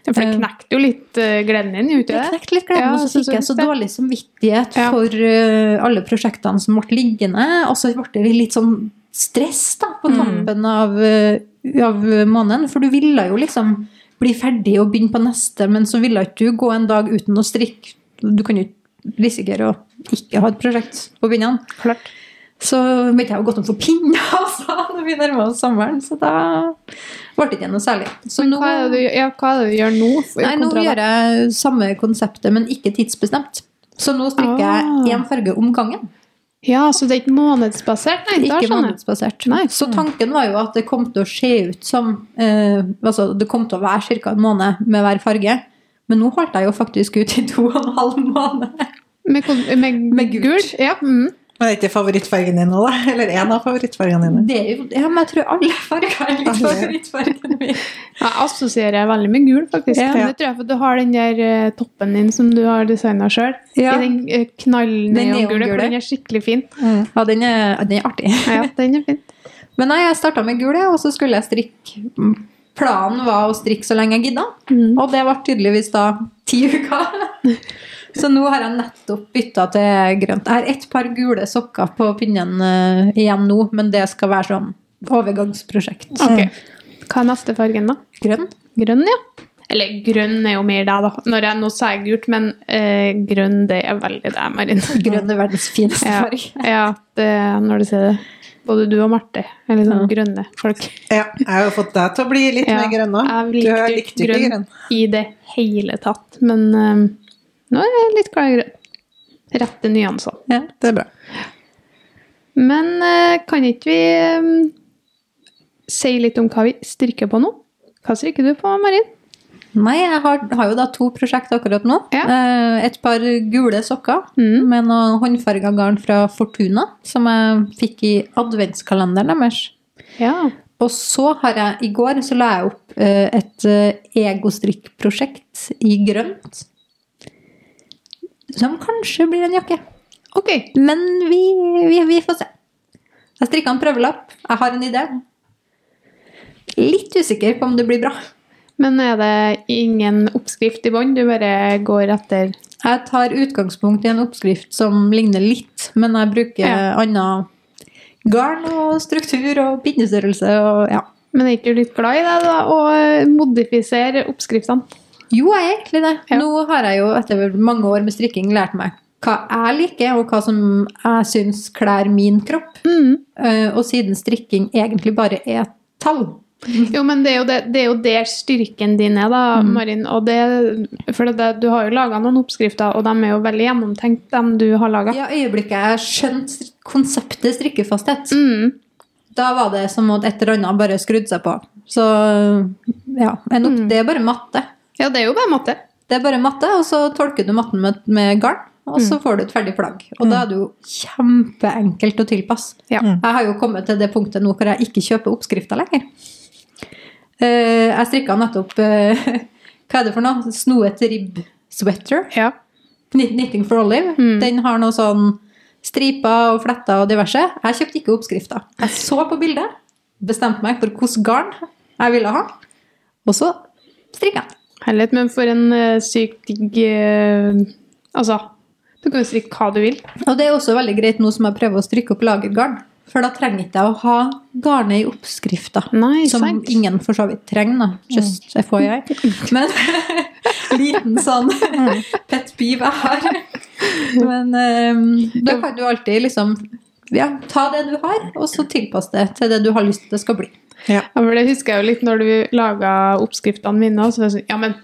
For det knekte jo litt uh, gleden din, gjorde Det det? knekte litt gleden, Ja, og så fikk jeg så dårlig samvittighet Ja. for uh, alle prosjektene som ble liggende. Og så ble det litt sånn stress da, på tampen av, eh, av måneden. For du ville jo liksom bli ferdig og begynne på neste, men så ville ikke du gå en dag uten å strikke. Du kan jo ikke risikere å ikke ha et prosjekt på begynnelsen. Klart. Så vet jeg jo godt om for pinner altså, når vi nærmer oss sommeren, så da ble det ikke noe særlig. Så nå, hva er, det du, ja, hva er det du gjør nå? nei, nå gjør jeg samme konseptet, men ikke tidsbestemt. Så nå strikker Ah. jeg én farge om gangen. Ja, så det er ikke månedsbasert? Nei, Ikke månedsbasert. Nei. Så tanken var jo at det kom til å se ut som eh, altså Det kom til å være ca. en måned med hver farge. Men nå holdt jeg jo faktisk ut i to og en halv måned. Med, med, Med gult. Ja. Mm. Men er ikke favorittfargen din nå, da? Eller en av favorittfargene dine? Det er jo, ja, men jeg tror alle farger er litt favorittfargen min. Jeg assosierer veldig med gul, faktisk. Ja. Det tror jeg for du har den der eh, toppen din som du har designa sjøl. Ja. I den uh, knallneongule, neongule. for den er skikkelig fin. Ja, den er, den er artig. Ja, den er fin. <laughs> Men nei, jeg starta med gul, og så skulle jeg strikke Planen var å strikke så lenge jeg gidda, Mm. og det var tydeligvis da ti uker. <laughs> Så nå har jeg nettopp bytta til grønt. Jeg har ett par gule sokker på pinnen uh, igjen nå, men det skal være sånn overgangsprosjekt. Okay. Hva er neste fargen, da? Grønn? Grønn, ja. Eller grønn er jo mer deg, da. Når jeg nå sa jeg gult, men eh, grønn det er veldig deg, Marin. <laughs> Grønn er verdens fineste Ja, farge. <laughs> ja det, når du sier det. Både du og Marte er litt sånn grønne folk. Ja, jeg har jo fått deg til å bli litt <laughs> Ja, mer grønn. Jeg Du har likt ikke grønn grønn. i det hele tatt, men eh, nå er jeg litt glad i grønn. Rette nyansene. Ja. Det er bra. Men eh, kan ikke vi eh, si litt om hva vi strikker på nå? Hva strikker du på, Marin? Nei, jeg har, har jo da to prosjekt akkurat nå. Ja. Eh, Et par gule sokker Mm. med noe håndfarga garn fra Fortuna, som jeg fikk i adventskalenderen deres. Ja. Og så har jeg i går så la jeg opp et egostrikkprosjekt i grønt. Som kanskje blir en jakke. Ok. Men vi, vi, vi får se. Jeg strikka en prøvelapp. Jeg har en idé. Litt usikker på om det blir bra. Men er det ingen oppskrift i bånn? Du bare går etter Jeg tar utgangspunkt i en oppskrift som ligner litt, men jeg bruker Ja. annet garn og struktur og pinnestørrelse og ja. Men er ikke du litt glad i det, da? Å modifisere oppskriftene? Jo, jeg er egentlig det. Ja. Nå har jeg jo etter mange år med strikking lært meg hva jeg liker, og hva som jeg syns kler min kropp. Mm. Eh, Og siden strikking egentlig bare er tall. Jo, men det er jo, det, det er jo der styrken din er, da, Marin. Og det, for det, du har jo laga noen oppskrifter, og de er jo veldig gjennomtenkt, dem du har laga. Ja, øyeblikket jeg skjønte konseptet strikkefasthet, Mm. da var det som at et eller annet bare skrudde seg på. Så ja, en opp, det er bare matte. Ja, det er jo bare matte. Det er bare matte, og så tolker du matten med, med garn, og så får du et ferdig plagg. Og da er det jo kjempeenkelt å tilpasse. Ja. Jeg har jo kommet til det punktet nå hvor jeg ikke kjøper oppskrifter lenger. Eh, jeg strikka nettopp eh, <laughs> Hva er det for noe? Snoet ribb sweater. Ja. Knitting for Olive. Den har noe sånn striper og fletter og diverse. Jeg kjøpte ikke oppskrifter. Jeg så på bildet, bestemte meg for hvilket garn jeg ville ha, og så strikka jeg. Herlighet, men for en uh, sykt digg uh, Altså, du kan jo strikke hva du vil. Og det er også veldig greit nå som jeg prøver å strikke opp lagergarn. For da trenger ikke jeg å ha garnet i oppskrifta. Nei, Som sant. ingen for så vidt trenger, da. Just FYI. Men <laughs> liten sånn pet peeve jeg har. Men um, da kan du alltid liksom ja, ta det du har, og så tilpasse det til det du har lyst til det skal bli. Ja. For det husker jeg jo litt når du laga oppskriftene mine. Så var det sånn, ja, men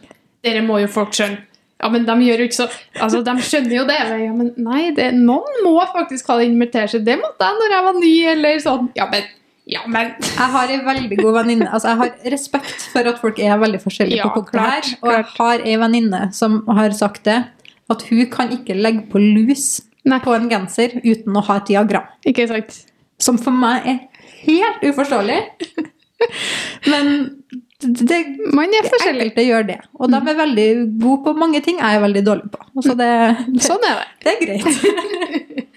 dere må jo folk skjønne. Ja, men de gjør jo ikke så Altså, de skjønner jo det. Men, Ja, men nei, det, noen må faktisk ha det seg, Det måtte jeg når jeg var ny, eller sånn. Ja, men Ja, men Jeg har en veldig god venninne. Altså, jeg har respekt for at folk er veldig forskjellige Ja, på klart, her. Og jeg har en venninne som har sagt det, at hun kan ikke legge på lus Nei. på en genser uten å ha et diagram. Ikke sant. Som for meg er helt uforståelig. <laughs> Men det, Man er forskjellig. enkelte gjør det. Og de er veldig gode på mange ting jeg er veldig dårlig på. Så det, det, Sånn er det. det er greit. <laughs>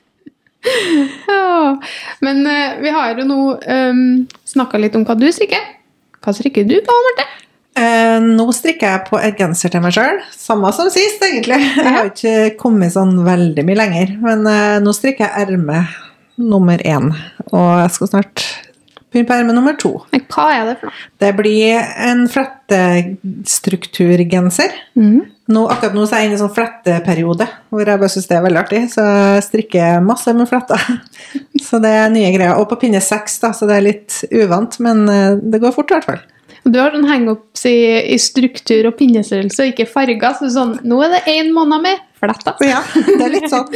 Ja. Men eh, vi har jo nå um, snakka litt om hva du strikker. Hva strikker du på, Marte? Eh, nå strikker jeg på en genser til meg sjøl. Samme som sist, egentlig. Jeg har ikke kommet sånn veldig mye lenger. Men eh, nå strikker jeg erme nummer én. Og jeg skal snart begynne på erme nummer to. Hva er det for noe? Det blir en flettestrukturgenser. Nå, akkurat nå så er jeg inne i en sånn fletteperiode hvor jeg bare syns det er veldig artig. Så jeg strikker masse med fletter. <laughs> Så det er nye greier. Og på pinne seks, da, så det er litt uvant, men eh, det går fort i hvert fall. Du har sånn hangups i, i struktur og pinnestørrelse, og ikke farger. Så sånn, nå er det én måned med fletter. Ja, det er litt sånn.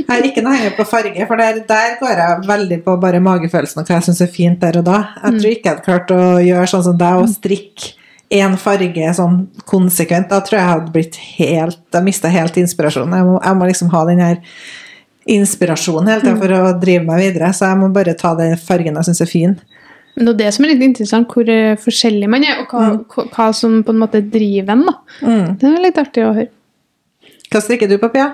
Jeg har ikke noe henger på farge, for der, der går jeg veldig på bare magefølelsen og hva jeg syns er fint der og da. Jeg tror ikke jeg hadde klart å gjøre sånn som deg og strikke én farge sånn konsekvent. Da tror jeg jeg hadde blitt helt Jeg mista helt inspirasjonen. Jeg må, jeg må liksom ha den her inspirasjonen hele tida for å drive meg videre, så jeg må bare ta den fargen jeg syns er fin. Men det er det som er litt interessant, hvor eh, forskjellig man er, og hva, mm. hva som på en måte driver en. da. Mm. Det er litt artig å høre. Hva strikker du på, Pia?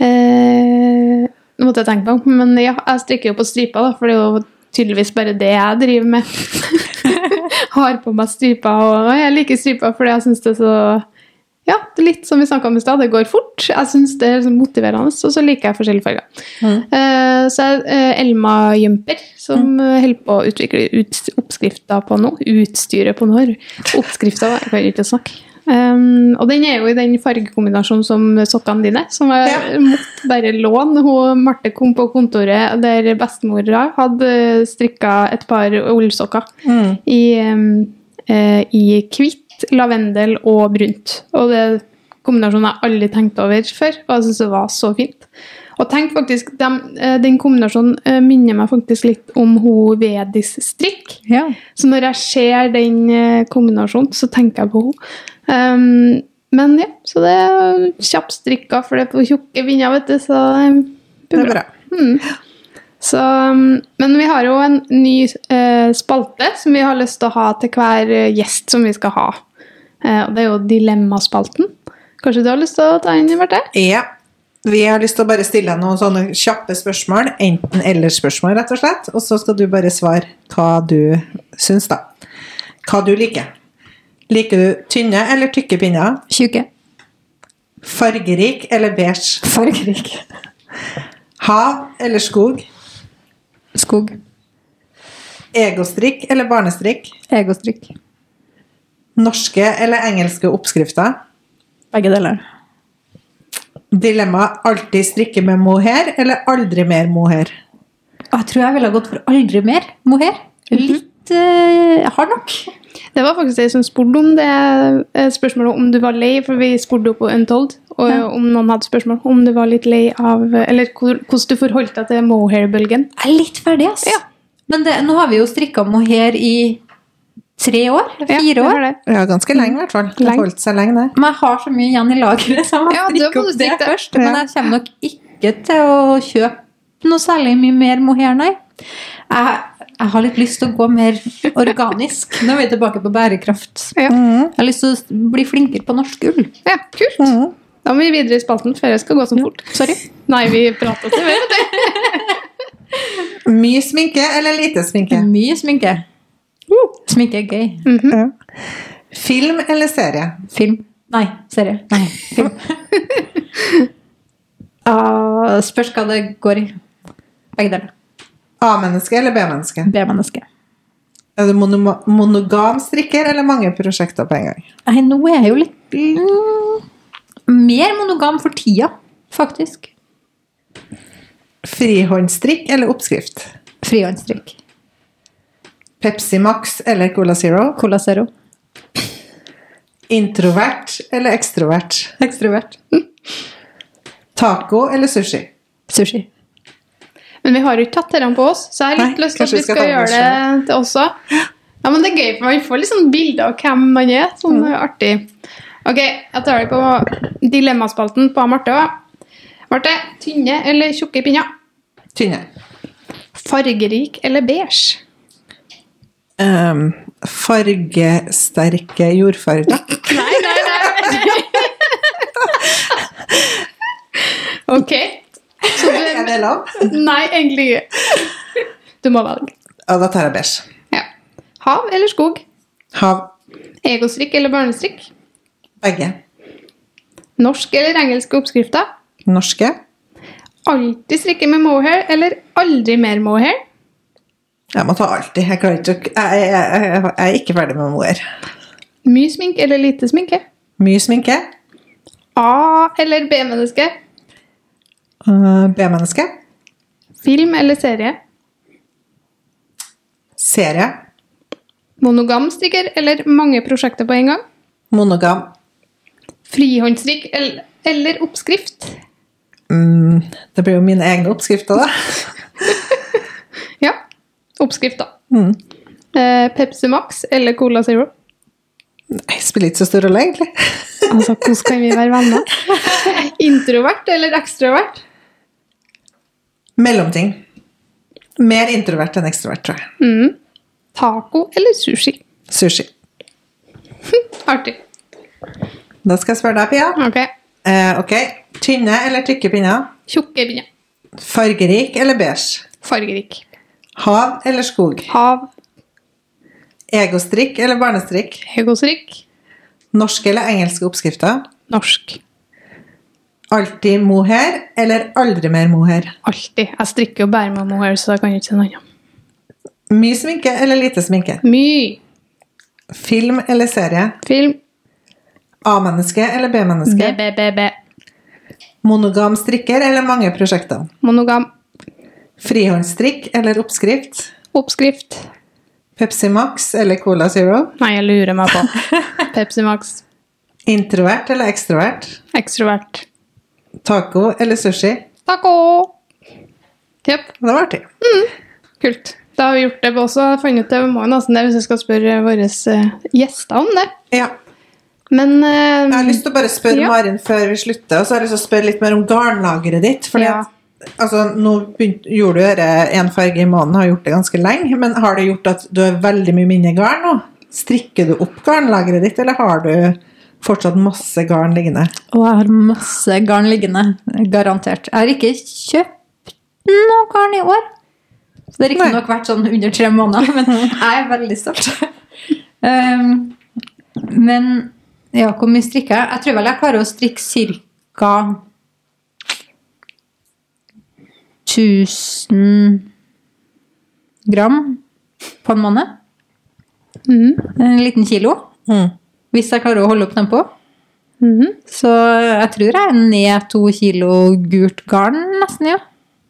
Eh, nå måtte jeg tenke på, men ja, jeg strikker jo på striper, da, for det er jo tydeligvis bare det jeg driver med. <laughs> Har på meg striper, og jeg liker striper fordi jeg syns det er så Ja, litt som vi snakka om i stad, det går fort. Jeg syns det er motiverende, og så liker jeg forskjellige farger. Eh, så er det eh, Elma Jumper som mm. holder på å utvikle ut, oppskrifter på noe. Utstyret på noe. Oppskrifter, jeg kan ikke snakke. Um, og den er jo i den fargekombinasjonen som sokkene dine, som jeg Ja. måtte bare låne. Hun, Marte kom på kontoret der bestemora hadde strikka et par ullsokker i, um, eh, i hvitt, lavendel og brunt. Og det er kombinasjonen jeg aldri tenkte over før, og jeg syns det var så fint. Og tenk faktisk, dem, eh, Den kombinasjonen eh, minner meg faktisk litt om hun Vedis strikk. Ja. Så når jeg ser den eh, kombinasjonen, så tenker jeg på henne. Um, men ja, så det er kjappstrikka, for det er på tjukke vinger, vet du, så um, Det er bra. Så, um, men vi har jo en ny eh, spalte som vi har lyst til å ha til hver gjest som vi skal ha. Eh, og det er jo Dilemmaspalten. Kanskje du har lyst til å ta inn, Marte? Ja. Vi har lyst til å bare stille deg noen sånne kjappe spørsmål. Enten-eller-spørsmål, rett og slett. Og så skal du bare svare hva du syns, da. Hva du liker. Liker du tynne eller tykke pinner? Tjukke. Fargerik eller beige? Fargerik. Hav eller skog? Skog. Egostrikk eller barnestrikk? Egostrikk. Norske eller engelske oppskrifter? Begge deler. Dilemma alltid strikke med mohair eller aldri mer mohair? Jeg tror jeg ville gått for aldri mer mohair. Litt eh, hard nok. Det var faktisk jeg som spurte om det spørsmålet om du var lei, for vi spurte på Untold og Ja. om noen hadde spørsmål om du var litt lei av Eller hvordan du forholdt deg til mohair-bølgen. Jeg er litt ferdig, ass. Ja. Men det, nå har vi jo strikka mohair i tre år? Fire år? Ja. Ja, ganske lenge i hvert fall. Det har holdt seg lenge, det. Men jeg har så mye igjen i lageret, så jeg må Ja, strikke opp det. først. Men jeg kommer nok ikke til å kjøpe noe særlig mye mer mohair, nei. Jeg, jeg har litt lyst til å gå mer organisk. Nå er vi tilbake på bærekraft. Ja. Jeg har lyst til å bli flinkere på norsk ull. ja, kult. Da må vi videre i spalten før jeg skal gå så fort. Sorry. Nei, vi prata til vet. Mye sminke eller lite sminke? Mye sminke. Sminke er gøy. Ja. Film eller serie? Film. Nei, serie. Nei, film. uh, <laughs> spørs hva det går i. Begge deler. A-menneske eller B-menneske? B-menneske. Er du mono monogam strikker eller mange prosjekter på en gang? Nei, nå er jeg jo litt mm, mer monogam for tida, faktisk. Frihåndstrikk eller oppskrift? Frihåndstrikk. Pepsi Max eller Cola Zero? Cola Zero. Introvert eller ekstrovert? Ekstrovert. Taco eller sushi? Sushi. Men vi har jo ikke tatt dette på oss, så jeg har litt Nei, lyst til at vi skal skal gjøre det til òg. Ja, men det er gøy, for man får litt sånn bilder av hvem man er. Sånn Mm. artig. Ok, jeg tar det på dilemmaspalten på Marte. Marte, tynne eller tjukke pinner? Tynne. Fargerik eller beige? Um, fargesterke jordfarger. <laughs> Nei, nei, nei. <laughs> ok. Er du? <laughs> Nei, egentlig ikke. Du må velge. Ja, da tar jeg beige. Ja. Hav eller skog? Hav. Egostrikk eller barnestrikk? Begge. Norsk eller engelske oppskrifter? Norske. Alltid strikke med mohair eller aldri mer mohair? Jeg må ta alltid. Jeg, jeg, jeg, jeg er ikke ferdig med mohair. Mye sminke eller lite sminke? Mye sminke. A eller B-menneske? Uh, B-menneske. Film eller serie? Serie. Monogam stikker eller mange prosjekter på en gang? Monogam. Frihåndstrikk eller, eller oppskrift? Mm, det blir jo mine egne oppskrifter, da. <laughs> Ja, oppskrift, da. Mm. Eh, Pepsi Max eller Cola Zero? Nei, spiller ikke så stor rolle, egentlig. Altså, hvordan kan vi være venner? <laughs> Introvert eller ekstrovert? Mellomting. Mer introvert enn ekstrovert, tror jeg. Mm. Taco eller sushi? Sushi. <laughs> Artig. Da skal jeg spørre deg, Pia. Ok. Eh, ok. Tynne eller tykke pinner? Tjukke pinner. Fargerik eller beige? Fargerik. Hav eller skog? Hav. Egostrikk eller barnestrikk? Egostrikk. Norske eller engelske oppskrifter? Norsk. Alltid mohair eller aldri mer mohair? Alltid. Jeg strikker jo bare med mohair, så jeg kan ikke si noe annet. Mye sminke eller lite sminke? Mye. Film eller serie? Film. A-menneske eller B-menneske? BBBB. Monogam strikker eller mange prosjekter? Monogam. Frihåndstrikk eller oppskrift? Oppskrift. Pepsi Max eller Cola Zero? Nei, jeg lurer meg på. <laughs> Pepsi Max. Introvert eller ekstrovert? Ekstrovert. Taco eller sushi? Taco! Jepp. Det var artig. Kult. Da har vi gjort det også. Fant ut det må jo nesten det hvis jeg skal spørre våre eh, gjester om det. Ja. Men uh, Jeg har lyst til å bare spørre Ja. Marin før vi slutter, og så har jeg lyst til å spørre litt mer om garnlageret ditt. Fordi Ja. at, altså, nå begynt, gjorde du én farge i måneden, har gjort det ganske lenge, men har det gjort at du har veldig mye mindre garn nå? Strikker du opp garnlageret ditt, eller har du fortsatt masse garn liggende? Og jeg har masse garn liggende. Garantert. Jeg har ikke kjøpt noe garn i år. Så det har riktignok vært sånn under tre måneder, men jeg er veldig stolt. um, men ja, hvor mye strikker jeg? Jeg tror vel jeg klarer å strikke ca. 1000 gram på en måned. Mm. En liten kilo. Hvis jeg klarer å holde opp tempo. Mm -hmm. Så jeg tror jeg er ned to kilo gult garn nesten, ja.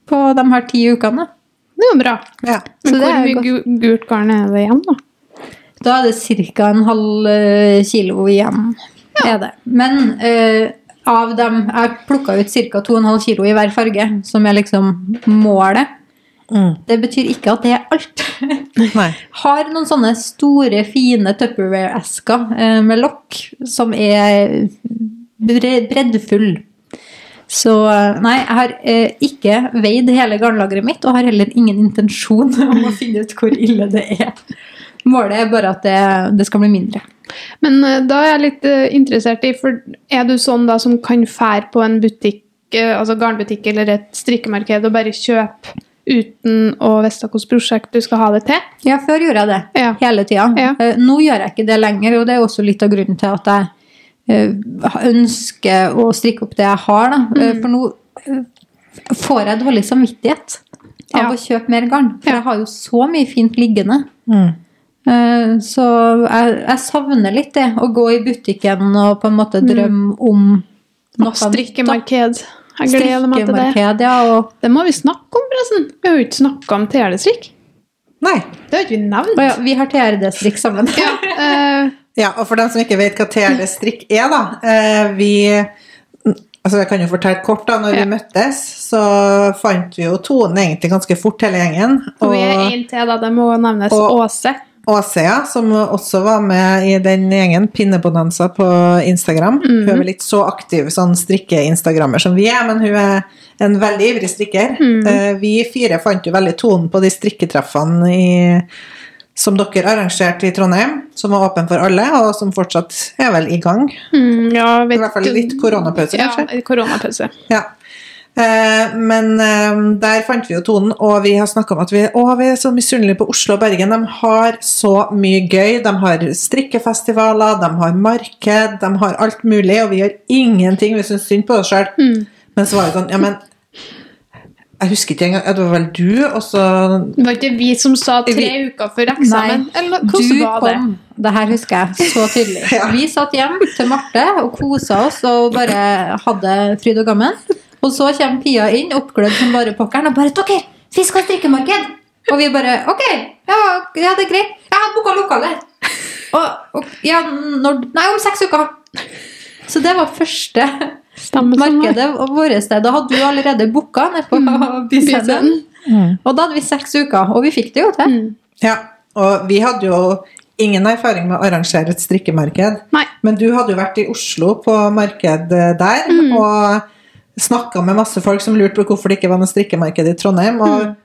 På de her ti ukene. Det er jo bra. Ja. Men Så det hvor mye gu- gult garn er det igjen, da? Da er det ca. en halv eh, kilo igjen. Er det. Men uh, av dem Jeg plukka ut ca. 2,5 kilo i hver farge, som er liksom målet. Mm. Det betyr ikke at det er alt. <laughs> Nei. Har noen sånne store, fine Tupperware-esker eh, med lokk som er bre- breddfull. Så eh, nei, jeg har eh, ikke veid hele garnlageret mitt, og har heller ingen intensjon <laughs> om å finne ut hvor ille det er. Målet er bare at det, det skal bli mindre. Men eh, da er jeg litt uh, interessert i, for er du sånn da som kan fære på en butikk, uh, altså garnbutikk eller et strikkemarked og bare kjøpe uten å vite hvilket prosjekt du skal ha det til? Ja, før gjorde jeg det. Ja. Hele tida. Ja. Eh, Nå gjør jeg ikke det lenger, og det er også litt av grunnen til at jeg eh, ønsker å strikke opp det jeg har. Da. Mm. Eh, For nå får jeg dårlig samvittighet av Ja. å kjøpe mer garn. For Ja. jeg har jo så mye fint liggende. Mm. Eh, Så jeg, jeg savner litt det, å gå i butikken og på en måte Mm. drømme om noe. Strikkemarked. Jeg gleder meg til det. Ja. Og, Det må vi snakke om, forresten. Vi har jo ikke snakka om telestrikk. Nei. Det har ikke vi nevnt. ja, vi har TRD-strikk sammen. Ja, uh... <laughs> Ja, og for dem som ikke vet hva TRD-strikk er, da. Uh, vi Altså Jeg kan jo fortelle kort da, når Ja. vi møttes, så fant vi jo tonen egentlig ganske fort, hele gjengen. Og vi er en til, da. Det må nevnes og- Åse. Åse, ja, som også var med i den gjengen, Pinnebonanza på Instagram. Hun er vel ikke så aktiv sånn strikke-instagrammer som vi er, men hun er en veldig ivrig strikker. Eh, Vi fire fant jo veldig tonen på de strikketreffene i, som dere arrangerte i Trondheim, som var åpen for alle, og som fortsatt er vel i gang. Mm, ja, I hvert fall litt koronapause, Ja, kanskje? koronapause. Ja. Eh, men eh, der fant vi jo tonen, og vi har snakka om at vi, å, vi er så misunnelige på Oslo og Bergen. De har så mye gøy. De har strikkefestivaler, de har marked, de har alt mulig, og vi gjør ingenting. Vi syns synd på oss sjøl. Men så var det sånn, ja, men Jeg husker ikke engang. Det var vel du, og så Det var ikke vi som sa tre Vi- uker før eksamen? Eller hvordan var det? kom, det her husker jeg så tydelig. <laughs> Ja. Vi satt hjem til Marte og kosa oss og bare hadde fryd og gammen. Og så kommer Pia inn, oppglødd som bare pokkeren, og bare 'Dere, vi skal strikkemarked!' Og vi bare 'Ok, ja, ja det er greit. Jeg har booka lokale.' Og, og ja, når, Nei, om seks uker. Så det var første Stemmer markedet vårt sted. Da hadde du allerede booka nede på Mm. byscenen. Og da hadde vi seks uker, og vi fikk det jo til. Mm. Ja. Og vi hadde jo ingen erfaring med å arrangere et strikkemarked. Nei. Men du hadde jo vært i Oslo på marked eh, der, Mm. og snakka med masse folk som lurte på hvorfor det ikke var noe strikkemarked i Trondheim. og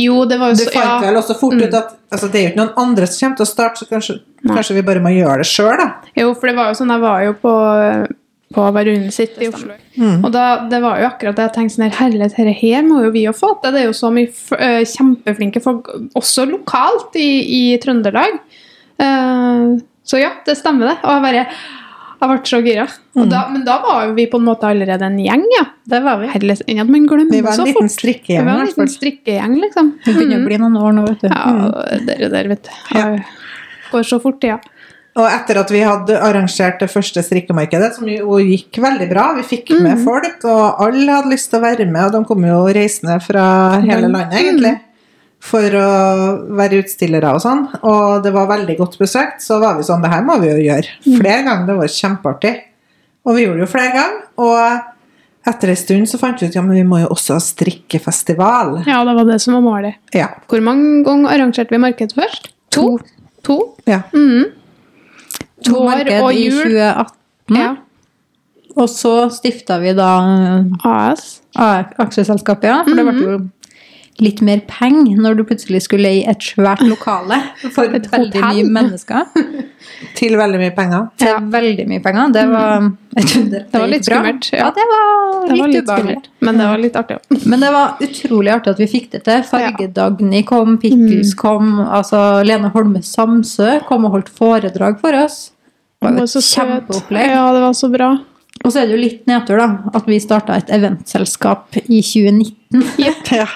Jo, det var jo Du så fant Mm. ja. vel også fort ut at altså, det er jo ikke noen andre som kommer til å starte, så kanskje, kanskje vi bare må gjøre det sjøl, da. Jo, for det var jo sånn, jeg var jo på, på Varun sitt i Oslo. Og da, det var jo akkurat det jeg tenkte sånn her, herlighet, dette her må jo vi jo få til. Det er jo så mye øh, kjempeflinke folk, også lokalt i, i Trøndelag. Uh, så ja, det stemmer det. Og jeg bare, jeg ble så gira. Og da, men da var vi på en måte allerede en gjeng, ja. Det var vi. Herlighet, ja, man glemmer Vi var så en liten strikkegjeng. Vi var en liten strikkegjeng, liksom. Det begynner å bli noen år nå, vet du. Ja, dere der, vet du. Har- Går så fort, ja. Og etter at vi hadde arrangert det første strikkemarkedet, som jo gikk veldig bra, vi fikk Mm. med folk, og alle hadde lyst til å være med, og de kom jo reisende fra hele landet, egentlig, for å være utstillere og sånn. Og det var veldig godt besøkt, så var vi sånn, det her må vi jo gjøre Mm. flere ganger, det var kjempeartig. Og vi gjorde det jo flere ganger, og etter en stund så fant vi ut, ja, men vi må jo også ha strikkefestival. Ja, det var det som var målet. Ja, Hvor mange ganger arrangerte vi marked først? To. To? ja. Mhm. To Vår marked og i 2018. Ja. Og så stifta vi da AS. AS aksjeselskapet, ja. For det ble jo. Litt mer penger når du plutselig skulle i et svært lokale <laughs> for Et veldig hotell. mye mennesker. <laughs> Til veldig mye penger. Til veldig mye penger. Det var under. Det var litt skummelt, ja. Ja, det var Det var litt litt skummelt, men det var litt artig òg. Men det var utrolig artig at vi fikk det til. Fargedagny kom, Pickles kom, altså Lene Holme Samsø kom og holdt foredrag for oss. Det var jo et kjempeopplegg. Ja, det var så bra. Og så er det jo litt nedtur, da, at vi starta et eventselskap i 2019. <laughs> Ja.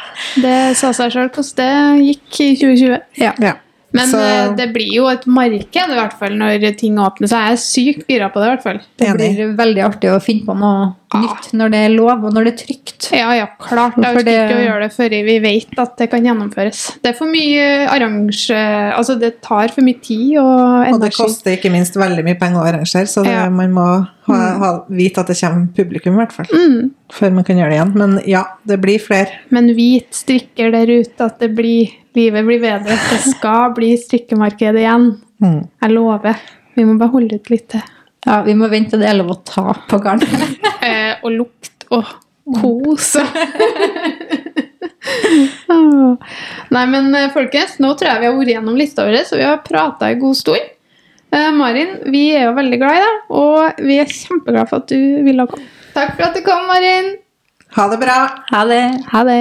Det sa seg sjøl hvordan det gikk i 2020. Ja. ja. Men Så- eh, det blir jo et marked i hvert fall når ting åpner. Så jeg er sykt gira på det. i hvert fall. Det blir veldig artig å finne på noe nytt når det er lov, og når det er trygt. Ja, ja, klart. Jeg er jo det- ikke å gjøre det før vi vet at det kan gjennomføres. Det er for mye arrange... Altså, det tar for mye tid og energi. Og det koster ikke minst veldig mye penger å arrangere, så det, Ja. man må ha, ha, vite at det kommer publikum, i hvert fall. Mm. Før man kan gjøre det igjen. Men ja, det blir flere. Men hvit strikker der ute at det blir, livet blir bedre. Det skal bli strikkemarked igjen. Mm. Jeg lover. Vi må bare holde ut litt til. Ja, Vi må vente til det er lov å ta på garn. <laughs> Eh, og lukt og kos. <laughs> Nei, men eh, folkens, nå tror jeg vi har vært gjennom lista vår, så vi har prata en god stund. Eh, Marin, vi er jo veldig glad i deg, og vi er kjempeglade for at du ville komme. Takk for at du kom, Marin. Ha det bra! Ha det. Ha det.